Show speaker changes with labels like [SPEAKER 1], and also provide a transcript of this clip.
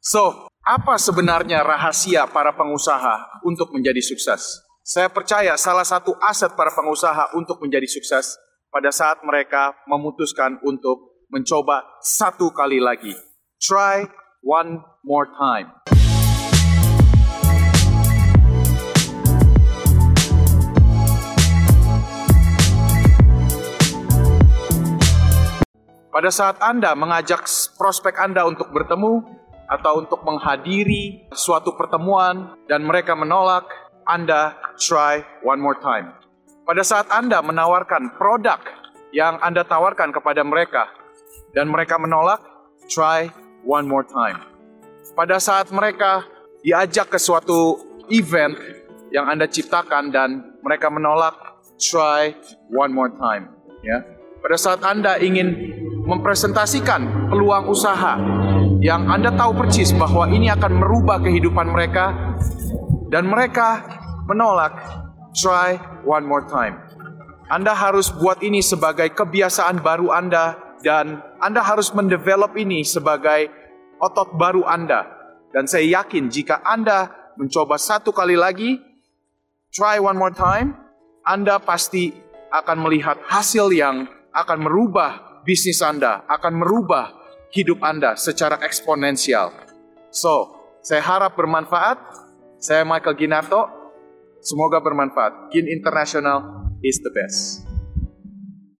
[SPEAKER 1] So, apa sebenarnya rahasia para pengusaha untuk menjadi sukses? Saya percaya salah satu aset para pengusaha untuk menjadi sukses pada saat mereka memutuskan untuk mencoba satu kali lagi. Try one more time. Pada saat Anda mengajak prospek Anda untuk bertemu atau untuk menghadiri suatu pertemuan dan mereka menolak, Anda try one more time. Pada saat Anda menawarkan produk yang Anda tawarkan kepada mereka dan mereka menolak, try one more time. Pada saat mereka diajak ke suatu event yang Anda ciptakan dan mereka menolak, try one more time. Ya. Pada saat Anda ingin mempresentasikan peluang usaha yang Anda tahu persis bahwa ini akan merubah kehidupan mereka dan mereka menolak, try one more time. Anda harus buat ini sebagai kebiasaan baru Anda dan Anda harus mendevelop ini sebagai otot baru Anda. Dan saya yakin jika Anda mencoba satu kali lagi, try one more time, Anda pasti akan melihat hasil yang akan merubah bisnis Anda, akan merubah hidup Anda secara eksponensial. So, saya harap bermanfaat. Saya Michael Ginarto. Semoga bermanfaat. Gin International is the best.